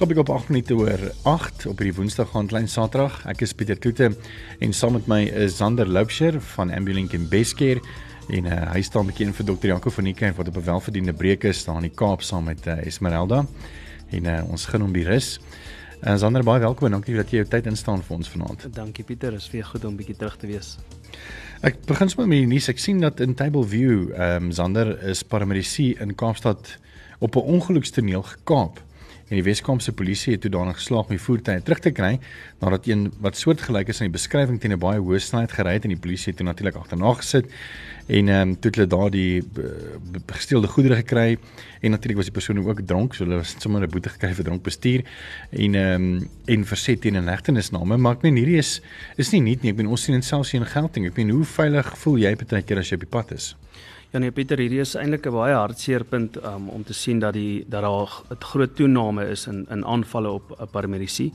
So op ek op 8 minute oor 8 op hierdie Woensdag gaan klein Saterdag. Ek is Pieter Kloete en saam met my is Zander Loupsher van Ambulink en Bestcare en uh, hy staan bekend vir Dr. Janko van Niekerk wat op 'n welverdiende breek is staan in die Kaap saam met uh, Esmeralda en uh, ons gaan hom die rus. En uh, Zander baie welkom en dankie dat jy jou tyd instaan vir ons vanaand. Dankie Pieter, is weer goed om bietjie terug te wees. Ek begin sommer met die nuus. Ek sien dat in Table View, ehm um, Zander is paramedici in Kaapstad op 'n ongelukstoneel gekaap en die Weskaapse polisie het toe daarna geslaag om die voertuig terug te kry nadat een wat soortgelyk is aan die beskrywing teen 'n baie hoë snelheid gery het en die polisie het toe natuurlik agterna gesit en ehm um, toe hulle daar die gesteelde goedere gekry en natuurlik was die persoon ook dronk so hulle was sommer 'n boete gekry vir dronk bestuur en ehm um, en verset teen 'n hegtenisname. Maar ek meen hierdie is is nie nuut nie. Ek meen ons sien dit selfs hier in Gauteng. Ek meen hoe veilig voel jy baie keer as jy op die pad is Ja nee Pieter, hierdie is eintlik 'n baie hartseer punt um, om te sien dat die dat daar 'n groot toename is in in aanvalle op paramedici.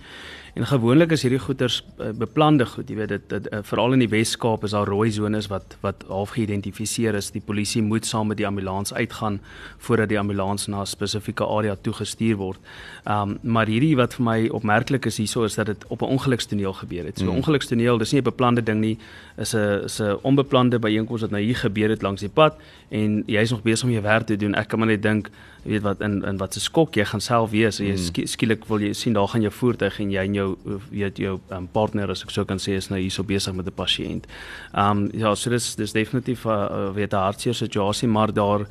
En gewoonlik is hierdie goeters uh, beplande goed, jy weet dit, dit uh, veral in die Wes-Kaap is daar rooi sones wat wat half geïdentifiseer is. Die polisie moet saam met die ambulans uitgaan voordat die ambulans na 'n spesifieke area toegestuur word. Ehm um, maar hierdie wat vir my opmerklik is hierso is dat dit op 'n ongelukstoneel gebeur het. So 'n mm. ongelukstoneel, dis nie 'n beplande ding nie, is 'n is 'n onbeplande byeenkoms wat nou hier gebeur het langs die pad en jy's nog besig om jou werk te doen. Ek kan maar net dink weet wat in in wat se skok jy gaan self wees jy mm. skielik wil jy sien daar gaan jou voertuig en jy en jou weet jou um, partner as ek so kan sê is nou hierso besig met 'n pasiënt. Ehm um, ja, so dis dis definitief 'n uh, weet 'n hartseer situasie maar daar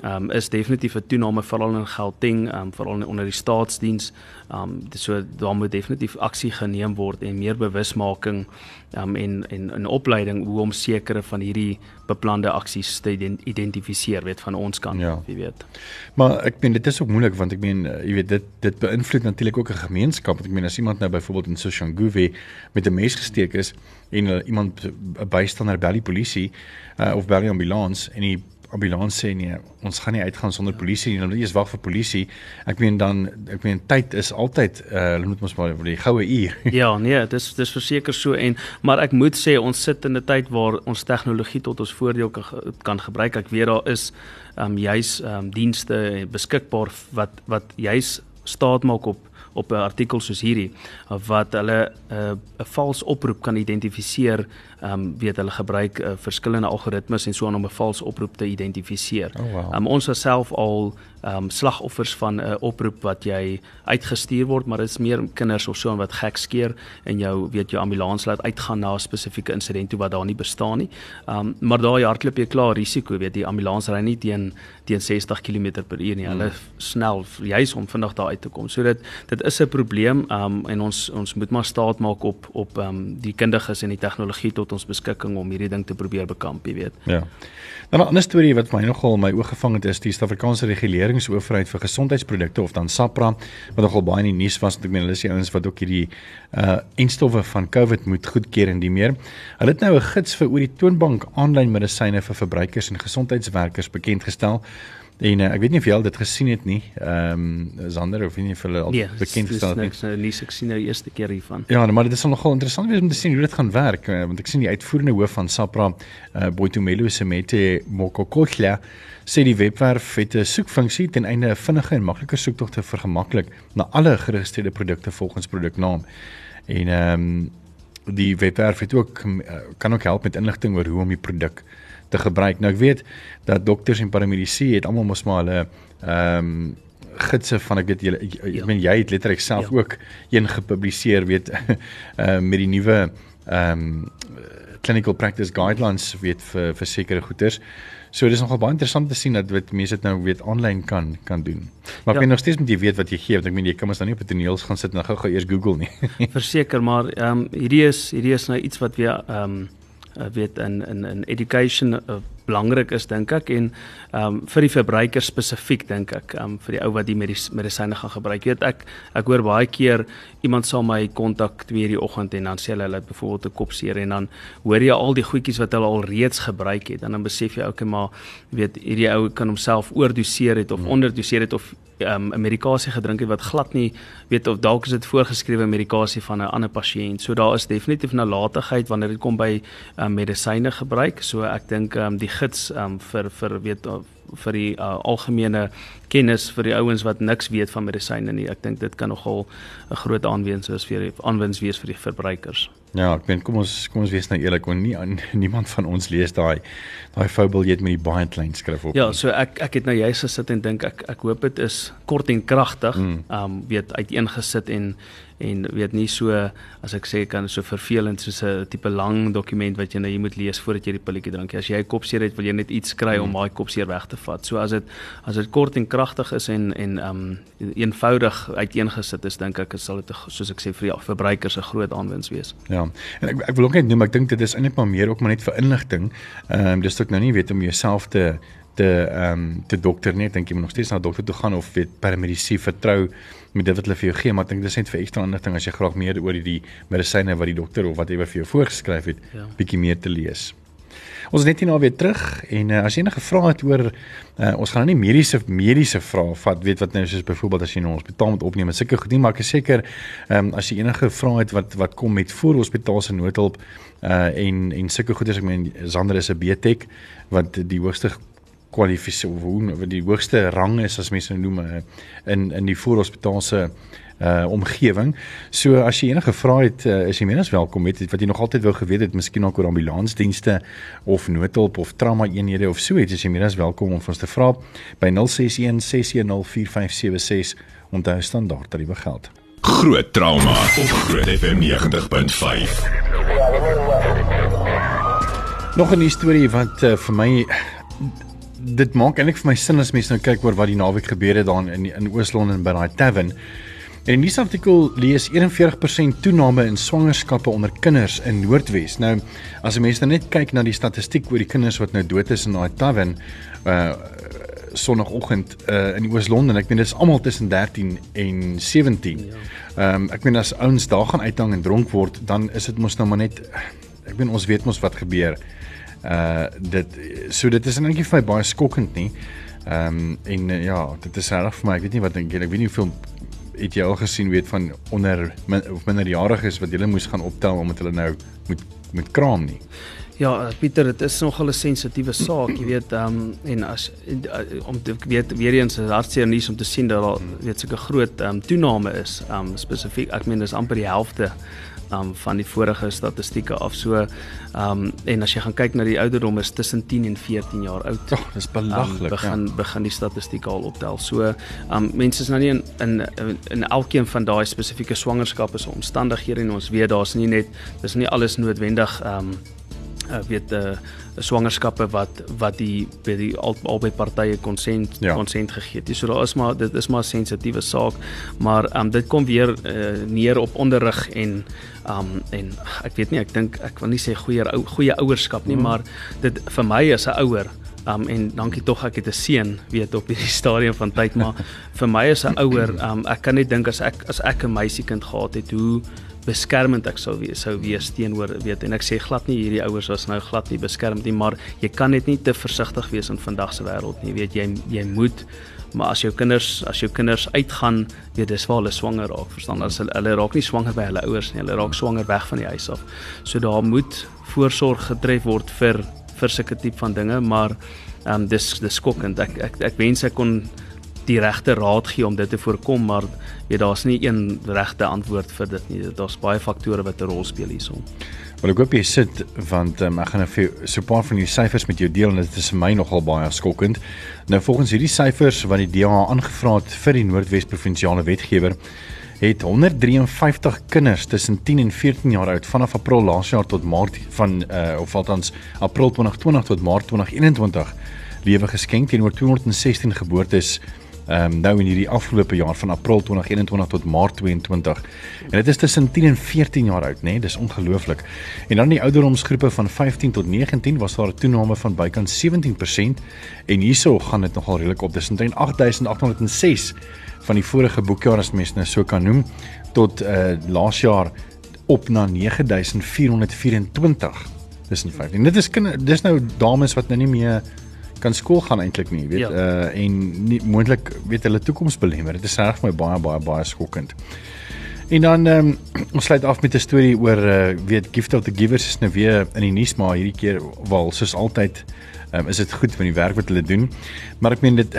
um, is definitief 'n toename veral in Gauteng, um, veral onder die staatsdiens. Um, so daar moet definitief aksie geneem word en meer bewusmaking um, en en 'n opleiding hoe om sekere van hierdie beplande aksies te identifiseer weet van ons kant, ja. jy weet. Maar ek meen dit is ook moeilik want ek meen uh, jy weet dit dit beïnvloed natuurlik ook 'n gemeenskap. Ek meen as iemand nou byvoorbeeld in Soshanguve met 'n mes gesteek is en uh, iemand 'n bystander bel die polisie uh, of bel die ambulans en die ambulans sê nee, ons gaan nie uitgaan sonder polisie nie. Hulle eers wag vir polisie. Ek meen dan ek meen tyd is altyd uh, hulle moet mos maar die goue uur. ja, nee, dis dis verseker so en maar ek moet sê ons sit in 'n tyd waar ons tegnologie tot ons voordeel kan, kan gebruik. Ek weet daar is ehm um, juis ehm um, dienste beskikbaar wat wat juis staat maak op op 'n artikel soos hierdie wat hulle eh, 'n uh, 'n vals oproep kan identifiseer ehm um, weet hulle gebruik uh, verskillende algoritmes en so aan om 'n vals oproep te identifiseer. Oh, wow. um, ons self al ehm um, slagoffers van 'n uh, oproep wat jy uitgestuur word, maar dit is meer kinders of so aan wat gek skeer en jou weet jou ambulans laat uitgaan na 'n spesifieke insident toe wat daar nie bestaan nie. Ehm um, maar daai hardloop jy klaar risiko, weet die ambulans ry nie teen teen 60 km/h nie. Hulle hmm. snel juis om vinnig daar uit te kom. So dit dit is 'n probleem ehm um, en ons ons moet maar staat maak op op ehm um, die kundiges en die tegnologie tot ons beskikking om hierdie ding te probeer bekamp, jy weet. Ja. Dan 'n ander storie wat my nogal my oog gevang het is die Suid-Afrikaanse Reguleringsowerheid vir Gesondheidsprodukte of dan SAPRA wat nogal baie in die nuus was, ek meen hulle is die ouens wat ook hierdie uh enstowwe van COVID moet goedkeur en die meer. Hulle het nou 'n gids vir oor die toonbank aanlyn medisyne vir verbruikers en gesondheidswerkers bekend gestel. En uh, ek weet nie of jy al dit gesien het nie. Ehm um, Zander of nie vir hulle al nee, bekend gestel nie. Nee, nie ek sien nou die eerste keer hiervan. Ja, maar dit is nogal interessant wees om te sien hoe dit gaan werk uh, want ek sien die uitvoerende hoof van SAPRA, uh, Boitumelo Semete Mokokotla sê die webwerf het 'n soekfunksie ten einde 'n vinnige en makliker soektog te vergemaklik na alle geregistreerde produkte volgens produknaam. En ehm um, die webwerf het ook kan ook help met inligting oor hoe om die produk te gebruik. Nou ek weet dat dokters en paramedici het almal mos maar hulle ehm um, gidse van ek weet jy ek, ek ja. meen jy het letterlik self ja. ook een gepubliseer weet ehm uh, met die nuwe ehm um, clinical practice guidelines weet vir vir sekere goeters. So dis nogal baie interessant te sien dat wat mense dit nou weet aanlyn kan kan doen. Maar ja. ek weet nog steeds moet jy weet wat jy gee want ek meen jy kan mos nou nie op 'n toneels gaan sit en gou-gou eers Google nie. Verseker, maar ehm um, hierdie is hierdie is nou iets wat weer ehm um, uh, weet in in in education uh, belangrik is dink ek en ehm um, vir die verbruiker spesifiek dink ek ehm um, vir die ou wat die medis, medisyne gaan gebruik. Jy weet ek ek hoor baie keer iemand sal my kontak 2:00 die oggend en dan sê hulle hulle het byvoorbeeld 'n kopseer en dan hoor jy al die goedjies wat hulle al reeds gebruik het en dan besef jy okay maar weet hierdie ou kan homself oordoseer het of hmm. onderdoseer het of um, 'n medikasie gedrink het wat glad nie weet of dalk is dit voorgeskrewe medikasie van 'n ander pasiënt. So daar is definitief nalatigheid wanneer dit kom by um, medisyne gebruik. So ek dink um, die gids um, vir vir weet vir die uh, algemene kennis vir die ouens wat niks weet van medisyne nie. Ek dink dit kan nogal 'n groot aanwens wees vir aanwins wees vir die verbruikers. Ja, ek weet kom ons kom ons wees nou eerlik, want nie niemand van ons lees daai daai fabeljet met die baie klein skrif op. Ja, so ek ek het nou juist gesit en dink ek ek hoop dit is kort en kragtig. Mm. Um weet uiteengesit en en weet nie so as ek sê kan so vervelend soos 'n tipe lang dokument wat jy nou jy moet lees voordat jy die pilletjie drink. As jy 'n kopseer het, wil jy net iets kry om daai kopseer weg te vat. So as dit as dit kort en kragtig is en en um eenvoudig uiteengesit is, dink ek sal dit soos ek sê vir die verbruikers 'n groot aanwins wees. Ja. En ek ek wil ook net noem, ek dink dit is eintlik maar meer ook maar net vir inligting. Ehm um, dis ook nou nie weet om jouself te te ehm um, te dokter net dink jy moet nog steeds na dokter toe gaan of weet paramedisie vertrou met dit wat hulle vir jou gee maar ek dink dis net vir ekstra inligting as jy graag meer oor die medisyne wat die dokter of whatever vir jou voorgeskryf het ja. bietjie meer te lees. Ons net hier nou weer terug en uh, as enige vrae het oor uh, ons gaan nou nie mediese mediese vrae vat weet wat nou soos byvoorbeeld as jy nou hospitaal moet opneem en sulke goed nie maar ek is seker um, as jy enige vrae het wat wat kom met voor hospitaalse noodhulp uh, en en sulke goed as ek meen Zander is 'n BTech wat die hoogste kwalifiseer hoe wat die hoogste rang is as mense nou noem in in die voorhospitaalse uh omgewing. So as jy enige vrae het, uh, is jy menes welkom met wat jy nog altyd wou geweet het, miskien ook oor ambulansdienste of noodhulp of trauma eenhede of so iets, is jy menes welkom om ons te vra by 061 610 4576 onthou standaard tariewe geld. Groot trauma op Groot FM 90.5. Nog 'n storie wat uh, vir my dit maak eintlik vir my sin as mense nou kyk oor wat die naweek gebeur het daar in in Oos-London by daai tavern. En in die artikel lees 41% toename in swangerskappe onder kinders in Noordwes. Nou as 'n mens nou net kyk na die statistiek oor die kinders wat nou dood is in daai tavern uh sonoggend uh in Oos-London, ek meen dit is almal tussen 13 en 17. Ja. Ehm um, ek meen as ouens daar gaan uithang en dronk word, dan is dit mos nou maar net ek meen ons weet mos wat gebeur uh dit so dit is eintlik vir my baie skokkend nie. Ehm um, en uh, ja, dit is reg vir my. Ek weet nie wat dink jy. Ek weet nie hoeveel het jy al gesien weet van onder min, of minderjariges wat hulle moes gaan optel omdat hulle nou moet moet kraam nie. Ja, Pieter, dit is nogal 'n sensitiewe saak, jy weet, ehm um, en as uh, om te weet weer eens hartseer nuus om te sien dat daar weet sulke groot ehm um, toename is, ehm um, spesifiek ek meen dis amper die helfte um, van die vorige statistieke af. So ehm um, en as jy gaan kyk na die ouderdom is tussen 10 en 14 jaar oud. Oh, dis belaglik. Um, begin ja. begin die statistieke al optel. So ehm um, mense is nou nie in in in elkeen van daai spesifieke swangerskappe se omstandighede en ons weet daar's nie net dis nie alles noodwendig ehm um, uh, weet 'n uh, swangerskappe wat wat die by die al, albei partye konsent konsent ja. gegee het. So daar is maar dit is maar 'n sensitiewe saak, maar um, dit kom weer uh, neer op onderrig en um, en ek weet nie, ek dink ek wil nie sê goeie ou goeie ouerskap nie, mm. maar dit vir my as 'n ouer Um en dankie tog ek het 'n seun weet op hierdie stadium van tyd maar vir my as 'n ouer um ek kan net dink as ek as ek 'n meisiekind gehad het hoe beskermend. Ek sou wees sou wees teenoor weet en ek sê glad nie hierdie ouers was nou glad nie beskermd nie maar jy kan net nie te versigtig wees in vandag se wêreld nie weet jy jy moet maar as jou kinders as jou kinders uitgaan weet dis waar hulle swanger raak verstaan? As hulle, hulle raak nie swanger by hulle ouers nie hulle raak swanger weg van die huis af. So daar moet voorsorg getref word vir vir sulke tipe van dinge maar ehm um, dis dis skokkend. Ek ek ek wens ek kon die regte raad gee om dit te voorkom maar weet daar's nie een regte antwoord vir dit nie. Daar's baie faktore wat 'n rol speel hierson Wel ek hoop jy sit want um, ek gaan 'n so paar van die syfers met jou deel en dit is vir my nogal baie skokkend. Nou volgens hierdie syfers wat die DA aangevra het vir die Noordwes provinsiale wetgewer het 153 kinders tussen 10 en 14 jaar oud vanaf April laas jaar tot Maart van uh of althans April 2020 tot Maart 2021 lewe geskenk teenoor 216 geboortes ehm um, nou in hierdie afgelope jaar van April 2021 tot Maart 22. En dit is tussen 10 en 14 jaar oud, né? Nee? Dis ongelooflik. En dan die ouderdomsgroepe van 15 tot 19 was daar 'n toename van bykans 17% en hierso gaan dit nogal redelik op. Dis omtrent 8806 van die vorige boekjaar as mens nou so kan noem tot uh laas jaar op na 9424. Dis nie 15. Dit is dis nou dames wat nou nie meer kan skool gaan eintlik nie, weet, ja. uh en nie moontlik weet hulle toekoms belemmer. Dit is reg vir my baie baie baie skokkend. En dan ehm um, ons sluit af met 'n storie oor uh weet Gift of the Givers is nou weer in die nuus maar hierdie keer wel soos altyd ehm um, is dit goed van die werk wat hulle doen. Maar ek meen dit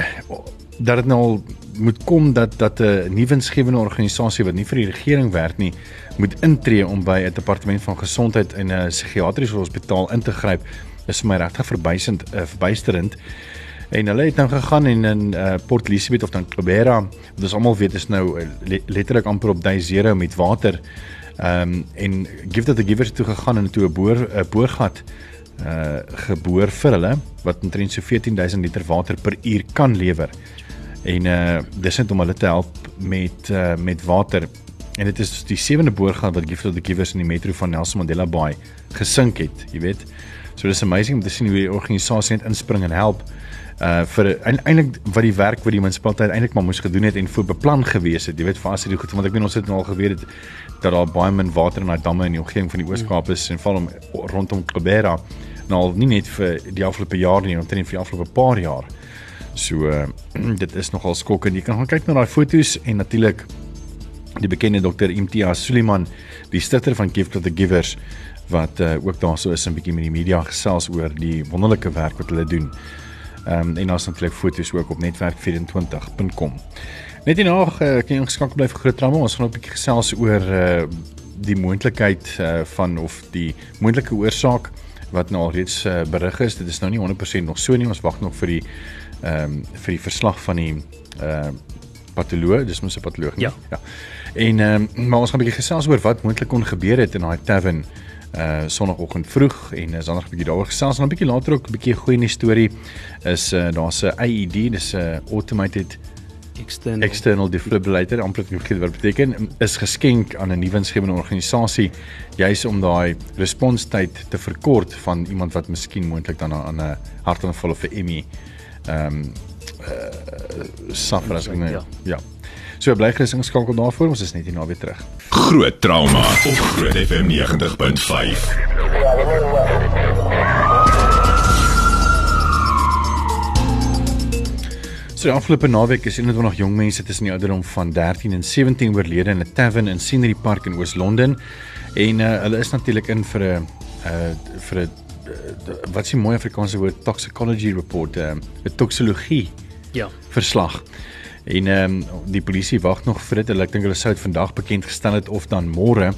dat dit nou al moet kom dat dat 'n nuwe insgewende organisasie wat nie vir die regering werk nie moet intree om by 'n departement van gesondheid in 'n psigiatriese hospitaal in te gryp is vir my regtig verbuisend uh, verbuisterend. En hulle het nou gegaan en in uh, Port Elizabeth of dan Kobera, wat ons almal weet is nou uh, letterlik amper op day zero met water. Ehm um, en give that the givers toe gegaan en toe 'n boor 'n boorgat uh geboor vir hulle wat omtrent so 14000 liter water per uur kan lewer. En uh dis net om hulle te help met uh met water. En dit is die sewende boorgat wat Gift of the Givers in die metro van Nelson Mandela Bay gesink het, jy weet. So dis amazing om te sien hoe die organisasie net inspring en help uh vir eintlik wat die werk wat die munisipaliteit eintlik maar moes gedoen het en voor beplan gewees het. Jy weet vir as dit goed want ek weet ons het nou al geweet het dat daar baie min water in daai damme in die omgewing van die Oos-Kaap is en val om rondom Kobera nou nie net vir die afgelope jaar nie, maar net vir die afgelope paar jaar. So uh, dit is nogal skokkend. Jy kan gaan kyk na daai foto's en natuurlik die bekende dokter Imtiaz Suliman, die stigter van Gift of the Givers wat uh, ook daarso is 'n bietjie met die media gesels oor die wonderlike werk wat hulle doen. Ehm um, en het natuurlik foto's ook op netwerk24.com. Net hierna uh, kan jy geskakel bly vir groot drama. Ons gaan 'n bietjie gesels oor uh, die moontlikheid uh, van of die moontlike oorsaak wat nou al reeds uh, berig is. Dit is nou nie 100% nog so nie. Ons wag nog vir die ehm um, vir die verslag van die ehm uh, patoloog, dis mos 'n patoloog nie. Ja. ja. En ehm um, maar ons gaan 'n bietjie gesels oor wat moontlik kon gebeur het in daai tavern uh sonoggend vroeg en is dan nog 'n bietjie daaroor gesels en 'n bietjie later ook 'n bietjie goeie nuus storie is uh daar's 'n AED, dis 'n automated external external defibrillator amper weet wat beteken is geskenk aan 'n nuwe insgewende organisasie juis om daai responstyd te verkort van iemand wat miskien moontlik dan aan 'n hartaanval of 'n ME ehm um, uh suffer as ek nou ja. ja. So bly gerus ingeskakel daarvoor, ons is net hier na weer terug. Groot trauma op Groot FM 90.5. So die afgelope naweek is 21 jong mense tussen die ouderdom van 13 en 17 oorlede in 'n tavern in Scenery Park in Oos-London. En uh, hulle is natuurlik in vir 'n uh vir 'n wat is die mooi Afrikaanse woord? Toxicology report 'n uh, toksologie ja. verslag en ehm um, die polisie wag nog vir dit. Hulle ek dink hulle sou dit vandag bekend gestel het of dan môre.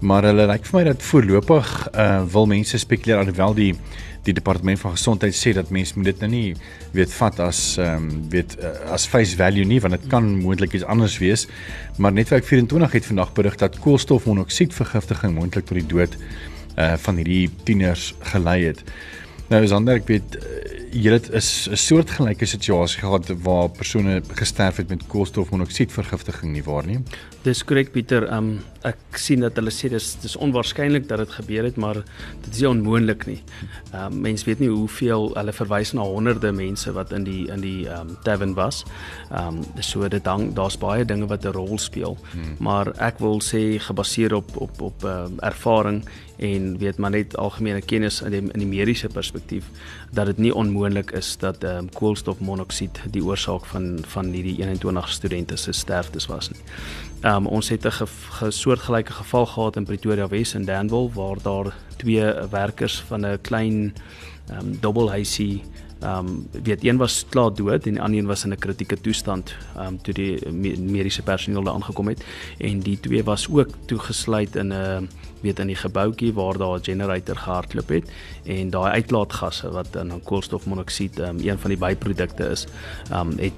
Maar hulle lyk vir my dat voorlopig uh, wil mense spekuleer alhoewel die die departement van gesondheid sê dat mense moet dit nou nie weet vat as ehm um, weet uh, as face value nie want dit kan moontlik iets anders wees. Maar netwerk 24 het vandag berig dat koolstofmonoksiedvergiftiging moontlik tot die dood uh van hierdie tieners gelei het. Nou is ander ek weet uh, jy het 'n soortgelyke situasie gehad waar persone gesterf het met koolstofmonoksiedvergiftiging nie waar nie? Dis korrek Pieter. Um ek sien dat hulle sê dis dis onwaarskynlik dat dit gebeur het, maar dit is nie onmoontlik nie. Um mense weet nie hoeveel hulle verwys na honderde mense wat in die in die um tavern was. Um so dit hang daar's baie dinge wat 'n rol speel. Hmm. Maar ek wil sê gebaseer op op op um, ervaring en weet maar net algemene kennis in die in die mediese perspektief dat dit nie onmoontlik is dat ehm um, koolstofmonoksied die oorsaak van van hierdie 21 studente se sterftes was nie. Ehm um, ons het 'n ge, ge, soortgelyke geval gehad in Pretoria Wes in Danwil waar daar twee werkers van 'n klein ehm um, dubbelhuisie ehm um, weet een was klaar dood en die ander een was in 'n kritieke toestand ehm um, toe die mediese personeel daar aangekom het en die twee was ook toegesluit in 'n weet in die gebouetjie waar daar 'n generator gehardloop het en daai uitlaatgasse wat dan koolstofmonoksied um, een van die byprodukte is, um, het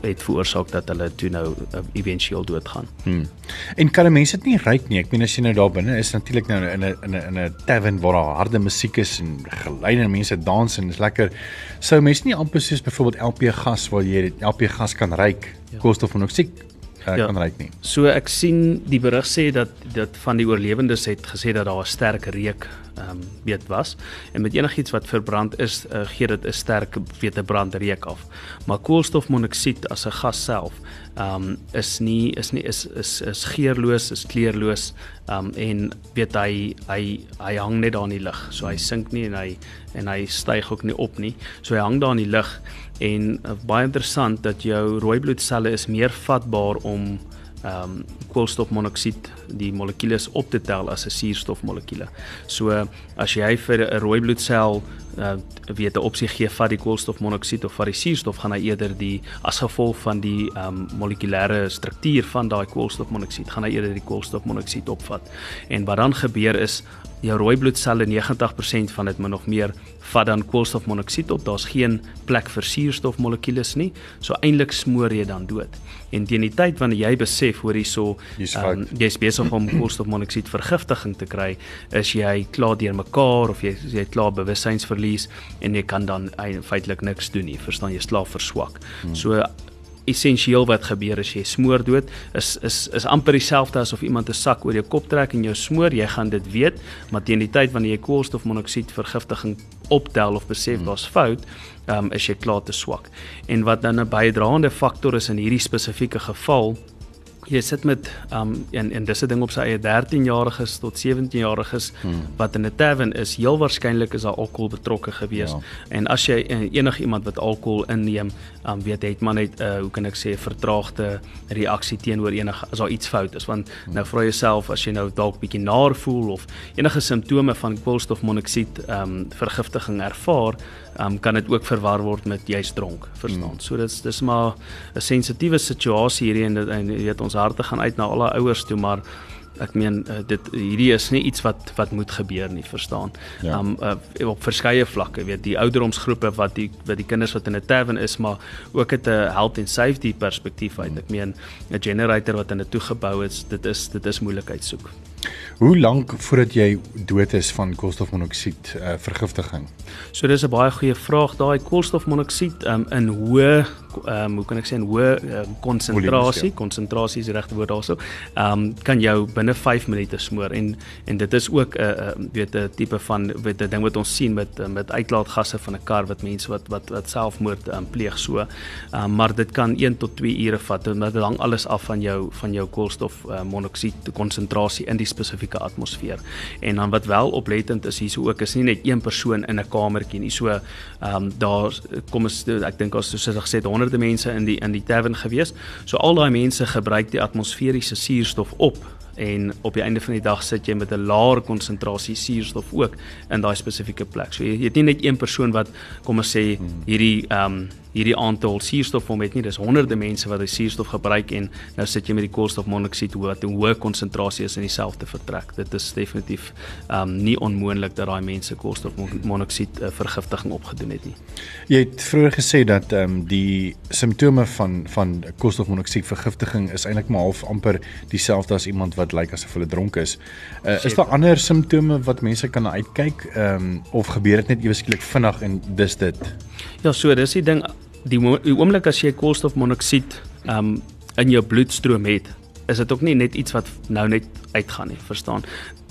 het veroorsaak dat hulle toe nou uh, éventueel doodgaan. Hmm. En kan mense dit nie ryk nie? Ek meen as jy nou daar binne is natuurlik nou in 'n in 'n in 'n tavern waar daar harde musiek is en geleide mense dans en is lekker. Sou mense nie amper soos byvoorbeeld LP gas waar jy LP gas kan ryk ja. koolstofmonoksied uh, ja. kan ryk nie. So ek sien die berig sê dat dit van die oorlewendes het gesê dat daar 'n sterk reuk ehm um, weet was en met enigiets wat verbrand is uh, gee dit 'n sterk weet 'n brandreuk af. Maar koolstofmonoksied as 'n gas self ehm um, is nie is nie is is is geurloos, is kleurloos ehm um, en weet hy hy hy hang net daar in die lug. So hy sink nie en hy en hy styg ook nie op nie. So hy hang daar in die lug en uh, baie interessant dat jou rooi bloedselle is meer vatbaar om ehm um, koolstofmonoksied die molekules op te tel as 'n suurstofmolekuule. So as jy vir 'n rooi bloedsel uh, weet 'n opsie gee vat die koolstofmonoksied of vat die suurstof gaan hy eerder die as gevolg van die ehm um, molekulêre struktuur van daai koolstofmonoksied gaan hy eerder die koolstofmonoksied opvat. En wat dan gebeur is jou rooi bloedselle 90% van dit min of meer vat dan koolstofmonoksied op. Daar's geen plek vir suurstofmolekules nie. So eintlik smoor jy dan dood. En teen die tyd wanneer jy besef hoor hierso jy's um, jy besig om koolstofmonoksied vergiftiging te kry, is jy klaar deur mekaar of jy jy klaar bewussynsverlies en jy kan dan feitelik niks doen nie. Verstaan jy slaap verswak. Hmm. So essensieel wat gebeur as jy smoor dood is is is amper dieselfde asof iemand 'n sak oor jou kop trek en jou smoor jy gaan dit weet maar teen die tyd wanneer jy koolstofmonoksied vergiftiging optel of besef hmm. daar's fout um, is jy klaar te swak en wat dan 'n bydraende faktor is in hierdie spesifieke geval jy sit met um en en dis 'n ding op sy eie 13 jariges tot 17 jariges hmm. wat in 'n tavern is heel waarskynlik is daar alkohol betrokke gewees ja. en as jy enige iemand wat alkohol inneem um weet het man net uh, hoe kan ek sê vertraagde reaksie teenoor enige as daar iets fout is want hmm. nou vra jouself as jy nou dalk bietjie naar voel of enige simptome van koolstofmonoksied um vergiftiging ervaar um, kan dit ook verwar word met jy's dronk, verstaan. Mm. So dit's dis maar 'n sensitiewe situasie hierdie en, en jy weet ons harte gaan uit na alle ouers toe, maar ek meen uh, dit hierdie is nie iets wat wat moet gebeur nie, verstaan. Ja. Um uh, op verskeie vlakke, weet die ouderdomsgroepe wat die wat die kinders wat in 'n tavern is, maar ook het 'n health and safety perspektief uit. Ek meen 'n generator wat in 'n toegebou is, dit is dit is moeilikheid soek. Hoe lank voordat jy dood is van koolstofmonoksied uh, vergiftiging? So dis 'n baie goeie vraag. Daai koolstofmonoksied um, in hoë ehm um, hoe kan ek sê 'n hoë ehm, konsentrasie, um, konsentrasie is die regte woord daarso. Ehm um, kan jou binne 5 minute smoor en en dit is ook 'n uh, uh, weet 'n tipe van weet 'n ding wat ons sien met uh, met uitlaatgasse van 'n kar wat mense wat wat wat selfmoord um, pleeg so. Ehm um, maar dit kan 1 tot 2 ure vat en dit hang alles af van jou van jou koolstof uh, monoksied konsentrasie in die spesifieke atmosfeer. En dan wat wel oplettend is hierso ook is nie net een persoon in 'n kamertjie nie. So ehm um, daar kom ons ek dink as soos ek gesê het honderde mense in die in die tavern gewees. So al daai mense gebruik die atmosferiese suurstof op en op die einde van die dag sit jy met 'n laer konsentrasie suurstof ook in daai spesifieke plek. So jy, jy het nie net een persoon wat kom ons sê hmm. hierdie ehm um, hierdie aantal suurstof hom het nie dis honderde mense wat hy suurstof gebruik en nou sit jy met die koolstofmonoksied wat 'n hoë konsentrasie is in dieselfde vertrek. Dit is definitief um nie onmoontlik dat daai mense koolstofmonoksied uh, vergiftiging opgedoen het nie. Jy het vroeër gesê dat um die simptome van van koolstofmonoksied vergiftiging is eintlik maar half amper dieselfde as iemand wat lyk asof hulle dronk is. Uh, is daar ander simptome wat mense kan uitkyk um of gebeur dit net ewe skielik vinnig en dis dit? Ja so dis die ding die, die oomblik as jy koolstofmonoksied um in jou bloedstroom het, is dit ook nie net iets wat nou net uitgaan nie, verstaan?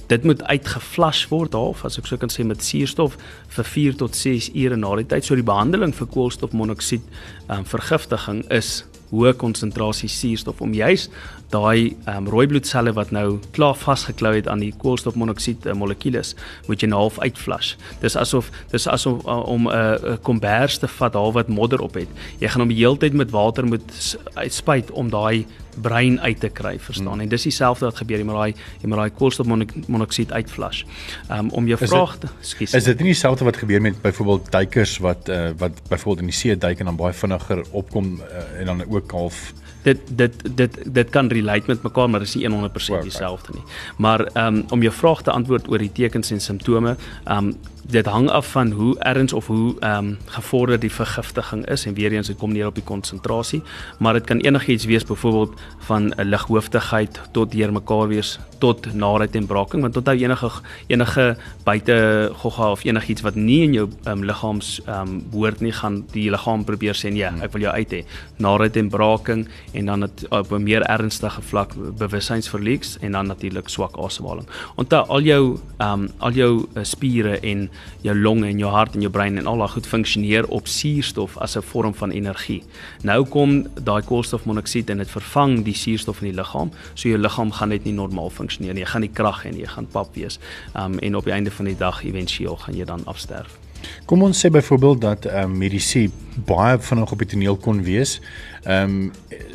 Dit moet uitgeflash word half as ek sou kan sê met suurstof vir 4 tot 6 ure na die tyd. So die behandeling vir koolstofmonoksied um vergiftiging is hoë konsentrasie suurstof om juis daai um, rooi bloedselle wat nou klaar vasgeklou het aan die koolstofmonoksied uh, molekules moet jy nou half uitflash. Dis asof dis asof uh, om 'n uh, kombers te vat half wat modder op het. Jy gaan hom die hele tyd met water moet uitspuit om daai brein uit te kry, verstaan? Hmm. En dis dieselfde wat gebeur met daai met daai koolstofmonoksied uitflash. Um, om jou vraag skus. Is dit nie dieselfde wat gebeur met byvoorbeeld duikers wat uh, wat byvoorbeeld in die see duik en dan baie vinniger opkom uh, en dan ook half dit dit dit dit kan relate met mekaar maar dis nie 100% dieselfde nie. Maar ehm um, om jou vraag te antwoord oor die tekens en simptome, ehm um, dit hang af van hoe erns of hoe ehm um, gevorder die vergiftiging is en weer eens dit kom neer op die konsentrasie, maar dit kan enigiets wees byvoorbeeld van 'n lighoofdigheid tot deurmekaar wees tot naait en braking want onthou enige enige buite gogga of enigiets wat nie in jou um, liggaams ehm um, behoort nie gaan die liggaam probeer sê nee, ek wil jou uit hê. Naait en braking en dan het, op 'n meer ernstige vlak bewussynsverlies en dan natuurlik swak asemhaling. Onthou al jou ehm um, al jou uh, spiere en jou longe en jou hart en jou brein en al daai goed funksioneer op suurstof as 'n vorm van energie. Nou kom daai koolstofmonoksied en dit vervang die suurstof in die liggaam, so jou liggaam gaan net nie normaal funksioneer nie. Jy gaan nie krag hê nie, jy gaan pap wees. Um en op die einde van die dag éventueel gaan jy dan afsterf. Kom ons sê byvoorbeeld dat ehm um, medisy baie vinnig op die toneel kon wees. Ehm um,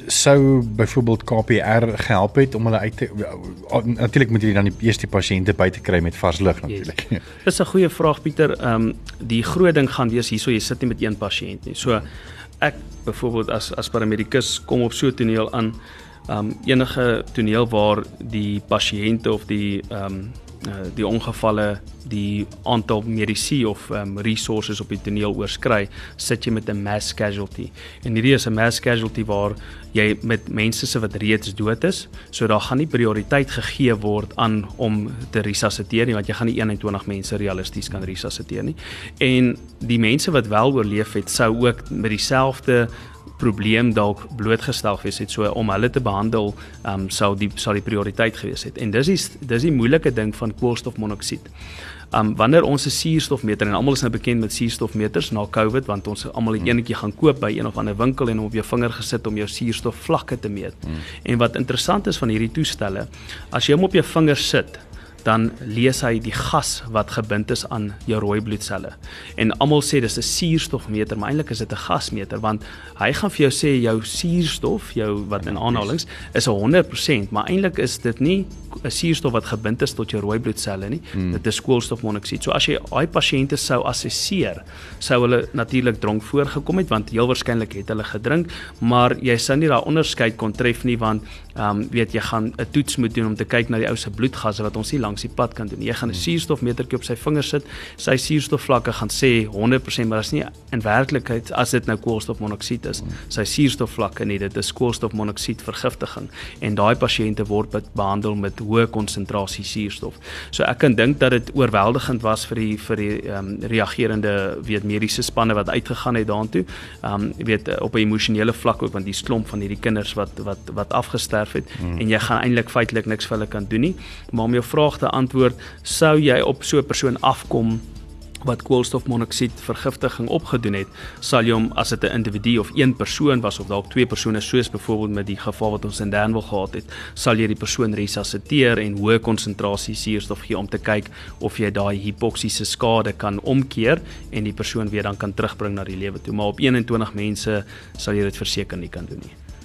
sou byvoorbeeld KPR gehelp het om hulle uit te natuurlik moet jy dan die eerste pasiënte by te kry met vars lug natuurlik. Yes. Dis 'n goeie vraag Pieter. Ehm um, die groot ding gaan wees hierso jy sit nie met een pasiënt nie. So ek byvoorbeeld as as paramedikus kom op so 'n toneel aan ehm um, enige toneel waar die pasiënte of die ehm um, uh, die ongevalle die aantal medisy of um, resources op die toneel oorskry, sit jy met 'n mass casualty. En hierdie is 'n mass casualty waar jy met mense se wat reeds dood is, so daar gaan nie prioriteit gegee word aan om te resusciteer nie, want jy gaan nie 21 mense realisties kan resusciteer nie. En die mense wat wel oorleef het, sou ook met dieselfde probleem dalk blootgestel gewees het so om hulle te behandel um, sou die sou die prioriteit gewees het en dis die dis die moeilike ding van koolstofmonoksied. Um wanneer ons 'n suurstofmeter en almal is nou bekend met suurstofmeters na COVID want ons almal het eenetjie gaan koop by een of ander winkel en op jou vinger gesit om jou suurstofvlakke te meet. Hmm. En wat interessant is van hierdie toestelle, as jy hom op jou vinger sit, dan lees hy die gas wat gebind is aan jou rooi bloedselle. En almal sê dis 'n suurstofmeter, maar eintlik is dit 'n gasmeter want hy gaan vir jou sê jou suurstof, jou wat in aanhalings is 100%, maar eintlik is dit nie 'n suurstof wat gebind is tot jou rooi bloedselle nie. Hmm. Dit is koolstofmonoksied. So as jy daai pasiënte sou assesseer, sou hulle natuurlik dronk voorgekom het want heel waarskynlik het hulle gedrink, maar jy sou nie daai onderskeid kon tref nie want ehm um, weet jy gaan 'n toets moet doen om te kyk na die ou se bloedgasse wat ons nie langs die pad kan doen. Jy gaan 'n suurstofmetertjie op sy vinger sit, sy suurstofvlakke gaan sê 100%, maar dit is nie in werklikheid as dit nou koolstofmonoksied is, sy suurstofvlakke nie, dit is koolstofmonoksied vergiftiging en daai pasiënte word behandel met hoë konsentrasie suurstof. So ek kan dink dat dit oorweldigend was vir die vir die ehm um, reagerende weet mediese spanne wat uitgegaan het daartoe. Ehm um, weet op 'n emosionele vlak ook want die klomp van hierdie kinders wat wat wat afgestorf gesterf het hmm. en jy gaan eintlik feitelik niks vir hulle kan doen nie. Maar om jou vraag te antwoord, sou jy op so 'n persoon afkom wat koolstofmonoksied vergiftiging opgedoen het, sal jy hom as dit 'n individu of een persoon was of dalk twee persone soos byvoorbeeld met die geval wat ons in Danwil gehad het, sal jy die persoon resusciteer en hoë konsentrasie suurstof gee om te kyk of jy daai hipoksiese skade kan omkeer en die persoon weer dan kan terugbring na die lewe toe. Maar op 21 mense sal jy dit verseker nie kan doen nie.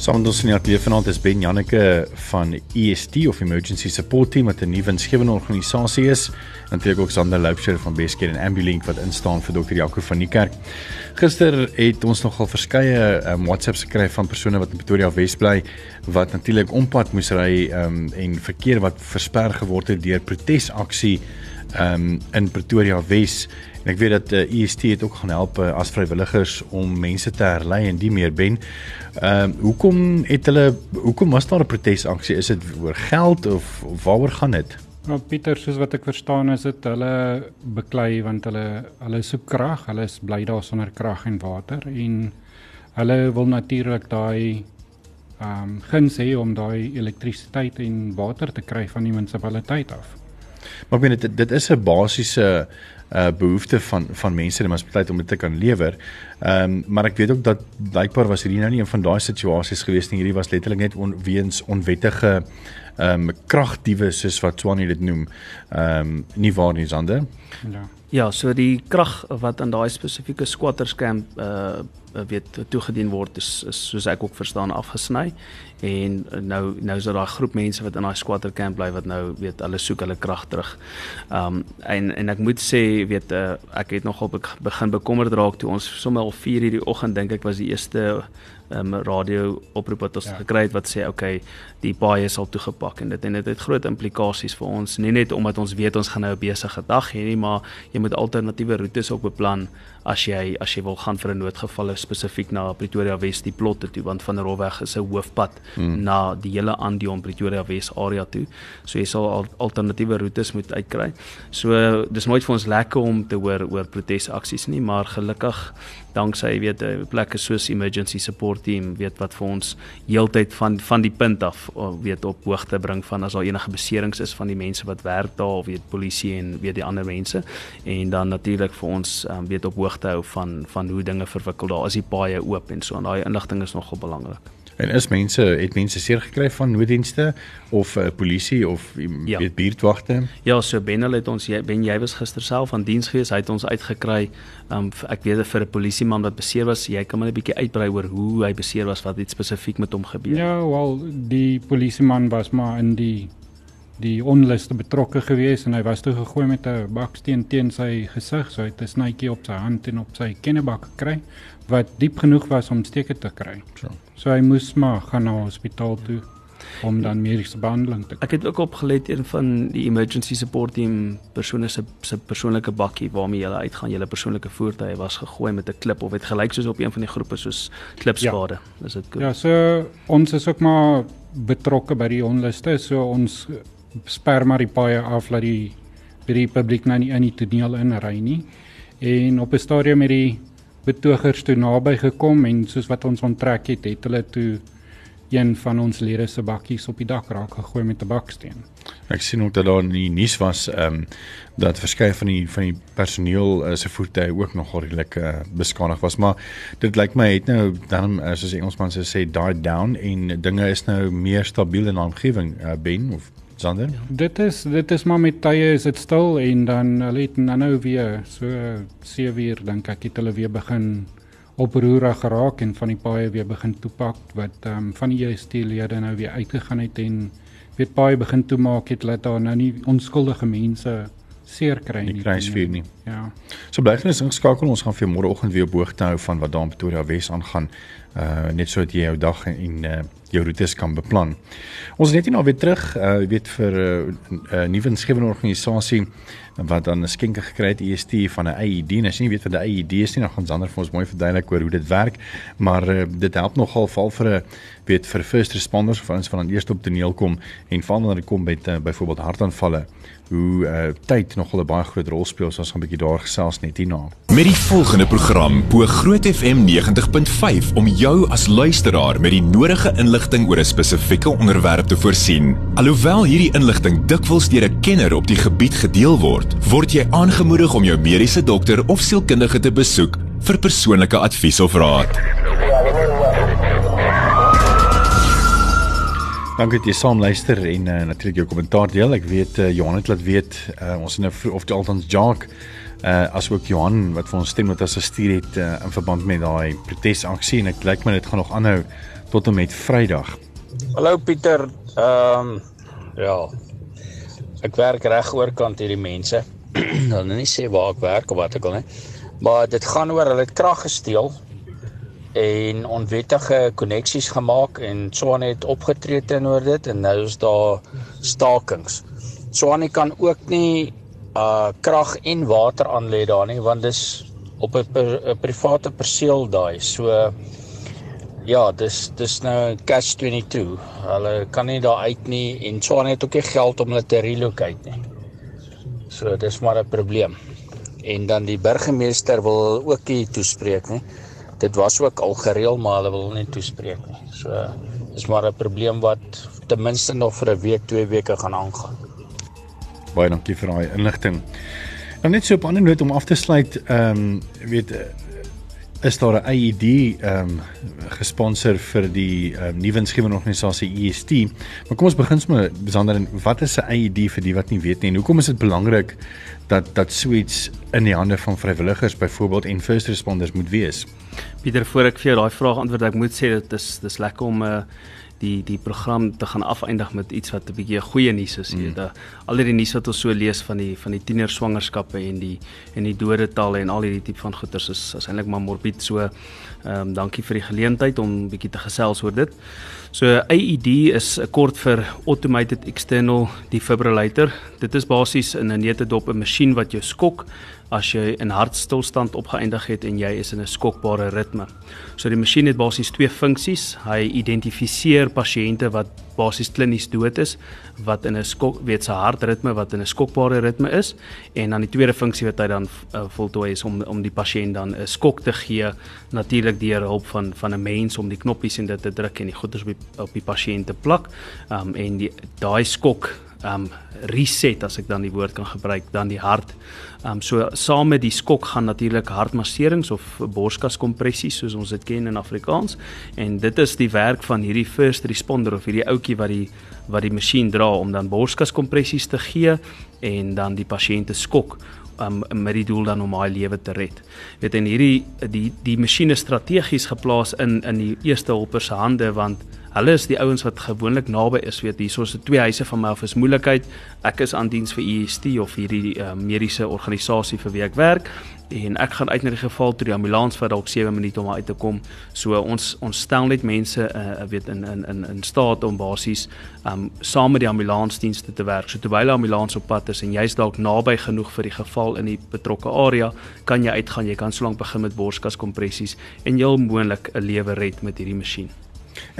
Saam met ons in die ateljee vanaand is Ben Janneke van EST of Emergency Support Team wat 'n nuwe insgewende organisasie is. Natuurlik ook Sander Loupsher van Bescare en Ambulink wat instaan vir Dr. Jaco van die kerk. Gister het ons nogal verskeie um, WhatsApps gekry van persone wat in Pretoria Wes bly wat natuurlik ompad moes ry um, en verkeer wat versper geword het deur protesaksie um, in Pretoria Wes. En ek weet dat uh, eh, EST het ook gaan help uh, as vrywilligers om mense te herlei en die meer ben. Ehm uh, hoekom het hulle hoekom was daar 'n protesaksie? Is dit oor geld of, of waaroor gaan dit? Nou Pieter, soos wat ek verstaan is dit hulle beklei want hulle hulle soek krag, hulle is bly daar sonder krag en water en hulle wil natuurlik daai ehm um, guns hê om daai elektrisiteit en water te kry van die munisipaliteit af. Maar ek meen dit dit is 'n basiese uh behoefte van van mense in die munisipaliteit om dit te kan lewer. Ehm um, maar ek weet ook dat blykbaar was hierdie nou nie een van daai situasies gewees nie. Hierdie was letterlik net on, weens onwettige ehm um, kragdiewe soos wat Swanie dit noem, ehm um, nie waar nie Sander? Ja. Ja, so die krag wat aan daai spesifieke squatters camp uh weet toegedien word is, is soos ek ook verstaan afgesny en nou nou is daar daai groep mense wat in daai squatter camp bly wat nou weet hulle soek hulle krag terug. Um en en ek moet sê weet uh, ek het nogal begin bekommerd raak toe ons sommer al 4:00 die oggend dink ek was die eerste um, radio oproep wat ons ja. gekry het wat sê okay die paaie sal toegepak en dit en dit het groot implikasies vir ons nie net omdat ons weet ons gaan nou 'n besige dag hê nie maar jy moet alternatiewe roetes ook beplan as jy as jy wil gaan vir 'n noodgevalle spesifiek na Pretoria Wes die plotte toe want van Rolweg is 'n hoofpad hmm. na die hele Andion Pretoria Wes area toe. So jy sal al, alternatiewe roetes moet uitkry. So dis nooit vir ons lekker om te hoor oor protesaksies nie maar gelukkig danksy weet 'n plekke soos emergency support team weet wat vir ons heeltyd van van die punt af weet op hoogte bring van as daar enige beserings is van die mense wat werk daar of weet polisie en weet die ander mense. En dan natuurlik vir ons um, weet op hoogte hou van van hoe dinge verwikkel daar is die paaie oop en so en daai inligting is nogal belangrik. En is mense het mense seer gekry van nooddienste of uh, polisie of ja. weet buurtwagte? Ja, so Ben het ons Ben jy was gister self aan diens gewees, hy het ons uitgekry. Um, ek weet vir 'n polisieman wat beseer was, jy kan maar 'n bietjie uitbrei oor hoe hy beseer was, wat iets spesifiek met hom gebeur. Ja, wel die polisieman was maar in die die onluste betrokke gewees en hy was toe gegooi met 'n baksteen teen sy gesig, so hy het 'n snytjie op sy hand en op sy kennebak gekry wat diep genoeg was om steke te kry. So. So hy moes maar gaan na hospitaal toe om dan mediese behandeling te kry. Ek het ook opgelet een van die emergency support team persone se se persoonlike bakkie waarmee hulle uitgaan, hulle persoonlike voertuie was gegooi met 'n klip of het gelyk soos op een van die groepe soos klipskade. Ja. Is dit goed? Ja, so ons is ook maar betrokke by die onluste, so ons sper maar die paaie af dat die by die publiek nou nie in die toneel inry nie. En op 'n stadium met die betogers toe naby gekom en soos wat ons onttrek het, het hulle toe een van ons lede se bakkies op die dak raak gegooi met 'n baksteen. Ek sien ook dat daar in die nuus was ehm um, dat verskeie van die van die personeel uh, se voertuie ook nog redelik uh, beskadig was, maar dit lyk my het nou dan uh, soos Engelsman sê died down en dinge is nou meer stabiel in die omgewing uh, ben of Sander? Ja. Dit is dit is maar met tye is dit stil en dan hulle het nou nou weer so 7 uur dink ek het hulle weer begin oproerig geraak en van die paaie weer begin toepak wat ehm um, van die JST-lede nou weer uitgegaan het en weet paaie begin toemaak het dat daar nou nie onskuldige mense seer kry nie. Kruisvuur nie. Ja. So bly gerus ingeskakel. Ons gaan vir môreoggend weer op hoogte hou van wat daar in Pretoria Wes aangaan. Uh net sodat jy jou dag en uh jou roetes kan beplan. Ons is net hier nou weer terug, uh weet vir 'n uh, uh, nuwe insgewende organisasie wat dan 'n skenke gekry het EST van 'n AED. En as jy weet wat 'n AED is nie, dan gaan Sander vir ons mooi verduidelik oor hoe dit werk. Maar uh, dit help nogal val vir 'n weet vir first responders vir ons van aan eerste op toneel kom en van wanneer dit kom met uh, byvoorbeeld hartaanvalle hoe uh, tyd nog 'n baie groot rol speel so ons gaan 'n bietjie daar gesels net hierna. Met die volgende program bo Groot FM 90.5 om jou as luisteraar met die nodige inligting oor 'n spesifieke onderwerp te voorsien. Alhoewel hierdie inligting dikwels deur 'n kenner op die gebied gedeel word, word jy aangemoedig om jou mediese dokter of sielkundige te besoek vir persoonlike advies of raad. Dankie dat jy saam luister en uh, natuurlik jou kommentaar deel. Ek weet uh, Johan het laat weet uh, ons in 'n of die altans Jacques uh, as ook Johan wat vir ons stem wat assisteer het uh, in verband met daai protesaksie en ek lyk my dit gaan nog aanhou tot en met Vrydag. Hallo Pieter. Ehm um, ja. Ek werk reg oorkant hierdie mense. Hulle nie sê waar ek werk of wat ek al nie. Maar dit gaan oor hulle het krag gesteel en onwettige koneksies gemaak en Swane het opgetree teenoor dit en nou is daar stakings. Swane kan ook nie uh krag en water aanlê daar nie want dis op 'n private perseel daai. So ja, dis dis nou catch 22. Hulle kan nie daar uit nie en Swane het ook nie geld om hulle te relocate nie. So dis maar 'n probleem. En dan die burgemeester wil ook nie toespreek nie dit was ook al gereël maar hulle wil nie toespreek nie. So is maar 'n probleem wat ten minste nog vir 'n week, twee weke gaan aangaan. Baie dankie vir daai inligting. Nou net so op 'n ander noot om af te sluit, ehm um, weet is daar 'n IED ehm um, gesponsor vir die um, nuwe insgewende organisasie EST. Maar kom ons begin sommer besonder in wat is 'n IED vir die wat nie weet nie en hoekom is dit belangrik dat dat suits in die hande van vrywilligers byvoorbeeld en first responders moet wees? Pieter, voor ek vir jou daai vraag antwoord, ek moet sê dit is dis lekker om 'n uh, die die program te gaan afeindig met iets wat 'n bietjie goeie nuus is. Mm. weet, al die nuus wat ons so lees van die van die tiener swangerskappe en die en die dodetalle en al hierdie tipe van goeters is is eintlik maar morbied. So ehm um, dankie vir die geleentheid om bietjie te gesels oor dit. So AED is kort vir automated external defibrillator. Dit is basies in 'n neutedop 'n masjien wat jou skok as jy in hartstilstand opgeëindig het en jy is in 'n skokbare ritme. So die masjien het basies twee funksies. Hy identifiseer pasiënte wat basies klinies dood is wat in 'n skok weet se hartritme wat in 'n skokbare ritme is en dan die tweede funksie wat hy dan uh, voltooi is om om die pasiënt dan 'n skok te gee natuurlik deur hulp van van 'n mens om die knoppies en dit te druk en die goeders op die, op die pasiënt te plak. Um en die daai skok um reset as ek dan die woord kan gebruik dan die hart. Um so saam met die skok gaan natuurlik hartmasserings of borskas-kompressies soos ons dit ken in Afrikaans en dit is die werk van hierdie first responder of hierdie ouetjie wat die wat die masjien dra om dan borskas-kompressies te gee en dan die pasiënt te skok um, met die doel dan om haar lewe te red. Weet en hierdie die die masjiene strategies geplaas in in die eerste hulpers se hande want Hulle is die ouens wat gewoonlik naby is, weet hierso is dit twee huise van my of is moeilikheid. Ek is aan diens vir EST of hierdie uh, mediese organisasie vir wie ek werk en ek gaan uit na die geval toe die ambulans vat dalk 7 minute om uit te kom. So ons ons stel net mense uh, weet in in in in staat om basies um saam met die ambulansdienste te werk. So terwyl die ambulans op pad is en jy's dalk naby genoeg vir die geval in die betrokke area, kan jy uitgaan. Jy kan solank begin met borskas kompressies en jy moontlik 'n lewe red met hierdie masjien.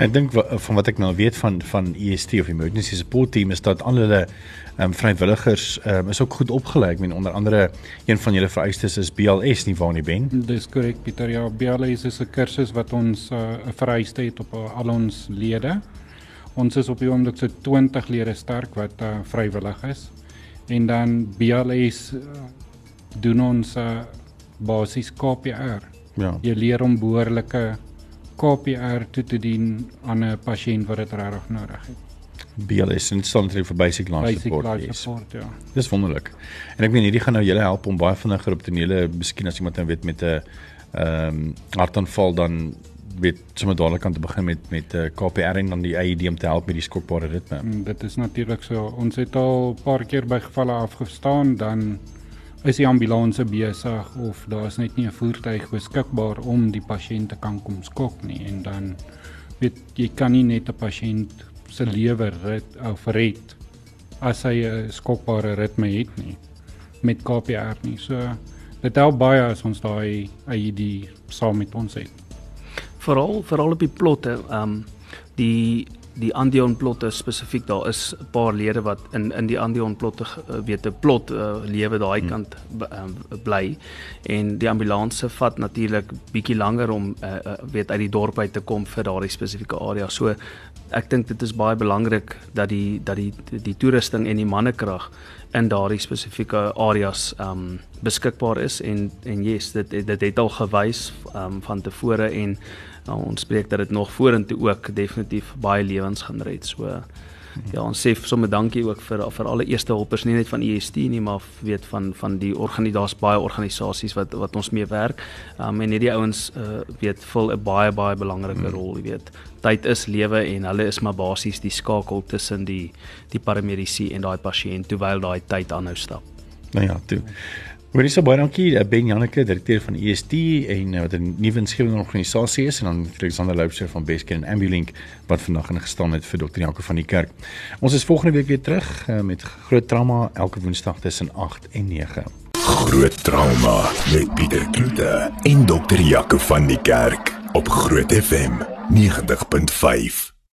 Ek dink van wat ek nou weet van van EST of Emergency Support Team is dat al hulle ehm um, vrywilligers ehm um, is ook goed opgelei. Ek meen onder andere een van julle vereistes is BLS nie waar nie ben. Dis korrek Pieter. Ja, BLS is 'n kursus wat ons eh, 'n uh, vereiste het op uh, al ons lede. Ons is op die oomblik so 20 lede sterk wat uh, vrywillig is. En dan BLS uh, doen ons uh, basies KPR. Ja. Jy leer om behoorlike KPR toe te dien aan 'n pasiënt wat dit regtig nodig het. BLS en Solitary for Basic Life basic Support. Basic Life Support, ja. Dis wonderlik. En ek meen hierdie gaan nou julle help om baie vinniger op te neele, miskien as iemand dan weet met 'n ehm um, hartaanval dan weet sommer dadelik kan te begin met met 'n uh, KPR en dan die AED om te help met die skokbare ritme. Mm, dit is natuurlik so. Ons het al 'n paar keer by gevalle afgestaan dan is die ambulanse besig of daar's net nie 'n voertuig beskikbaar om die pasiënt te kan kom skok nie en dan weet jy kan nie net 'n pasiënt se lewe red of red as hy 'n skokbare ritme het nie met KPR nie. So dit help baie as ons daai ID saam met ons het. Veral veral op die plotte, ehm um, die die Andion plotte spesifiek daar is 'n paar lede wat in in die Andion plotte uh, weet 'n plot uh, lewe daai hmm. kant um, bly en die ambulanse vat natuurlik bietjie langer om uh, uh, weet uit die dorp uit te kom vir daardie spesifieke area. So ek dink dit is baie belangrik dat die dat die die toerusting en die mannekrag in daardie spesifieke areas um beskikbaar is en en yes dit dit het al gewys um van tevore en nou, ons spreek dat dit nog vorentoe ook definitief baie lewens gaan red. So ja, ons sê sommer dankie ook vir vir alle eerste hulpers nie net van EST nie, maar weet van van die organisasie baie organisasies wat wat ons mee werk. Um en hierdie ouens uh, weet vul 'n baie baie belangrike hmm. rol, jy weet. Tyd is lewe en hulle is maar basies die skakel tussen die die paramedisy en daai pasiënt terwyl daai tyd aanhou stap. Nou ja, toe. Hoorie so baie dankie eh, Ben Janneke, direkteur van EST en eh, wat 'n nuwe inskrywing organisasie is en dan Alexander Loubser van Besken en Ambulink wat vandag ingestaan het vir Dr. Janko van die kerk. Ons is volgende week weer terug eh, met groot trauma elke woensdag tussen 8 en 9. Groot trauma met Pieter Kloete en Dr. Janko van die kerk op Groot FM 90.5.